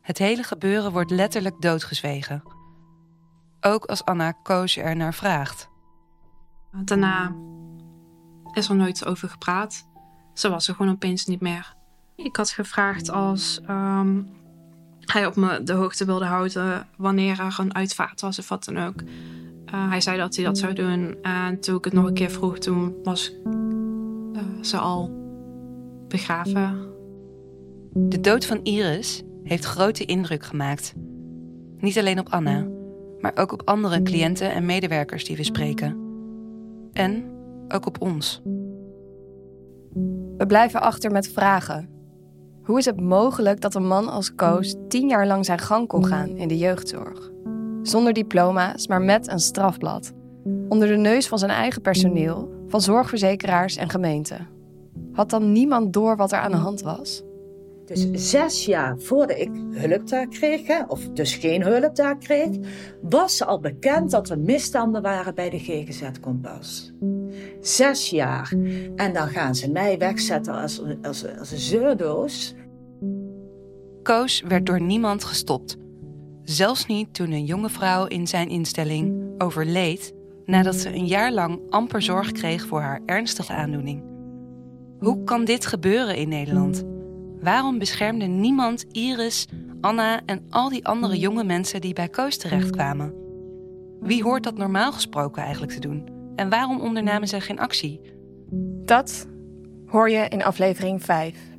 Het hele gebeuren wordt letterlijk doodgezwegen. Ook als Anna Koos er naar vraagt. Daarna is er nooit over gepraat. Ze was er gewoon opeens niet meer. Ik had gevraagd als ehm, hij op me de hoogte wilde houden wanneer er een uitvaart was of wat dan ook. Uh, hij zei dat hij dat zou doen. En toen ik het nog een keer vroeg, toen was uh, ze al begraven. De dood van Iris heeft grote indruk gemaakt. Niet alleen op Anna, maar ook op andere cliënten en medewerkers die we spreken. En ook op ons. We blijven achter met vragen. Hoe is het mogelijk dat een man als Koos tien jaar lang zijn gang kon gaan in de jeugdzorg? Zonder diploma's, maar met een strafblad. Onder de neus van zijn eigen personeel, van zorgverzekeraars en gemeenten. Had dan niemand door wat er aan de hand was? Dus zes jaar voordat ik hulp daar kreeg, hè, of dus geen hulp daar kreeg, was al bekend dat er misstanden waren bij de GGZ Kompas. Zes jaar. En dan gaan ze mij wegzetten als, als, als een zeurdoos. Koos werd door niemand gestopt. Zelfs niet toen een jonge vrouw in zijn instelling overleed nadat ze een jaar lang amper zorg kreeg voor haar ernstige aandoening. Hoe kan dit gebeuren in Nederland? Waarom beschermde niemand Iris, Anna en al die andere jonge mensen die bij Koos terechtkwamen? Wie hoort dat normaal gesproken eigenlijk te doen? En waarom ondernamen ze geen actie? Dat hoor je in aflevering 5.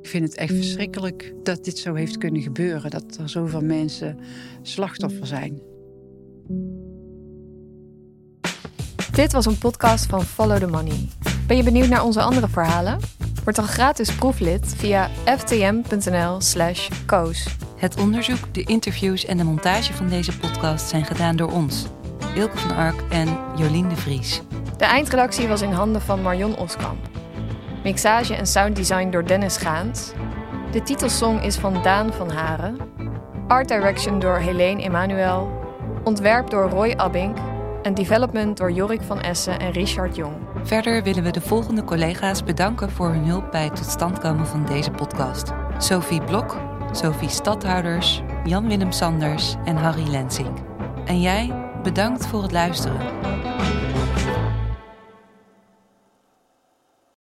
Ik vind het echt verschrikkelijk dat dit zo heeft kunnen gebeuren. Dat er zoveel mensen slachtoffer zijn. Dit was een podcast van Follow the Money. Ben je benieuwd naar onze andere verhalen? Word dan gratis proeflid via ftm.nl/slash koos. Het onderzoek, de interviews en de montage van deze podcast zijn gedaan door ons, Ilke van Ark en Jolien de Vries. De eindredactie was in handen van Marion Oskamp. Mixage en sounddesign door Dennis Gaans. De titelsong is van Daan van Haren. Art direction door Helene Emanuel. Ontwerp door Roy Abink. En development door Jorik van Essen en Richard Jong. Verder willen we de volgende collega's bedanken voor hun hulp bij het tot stand komen van deze podcast. Sophie Blok, Sophie Stadhouders, Jan-Willem Sanders en Harry Lensing. En jij, bedankt voor het luisteren.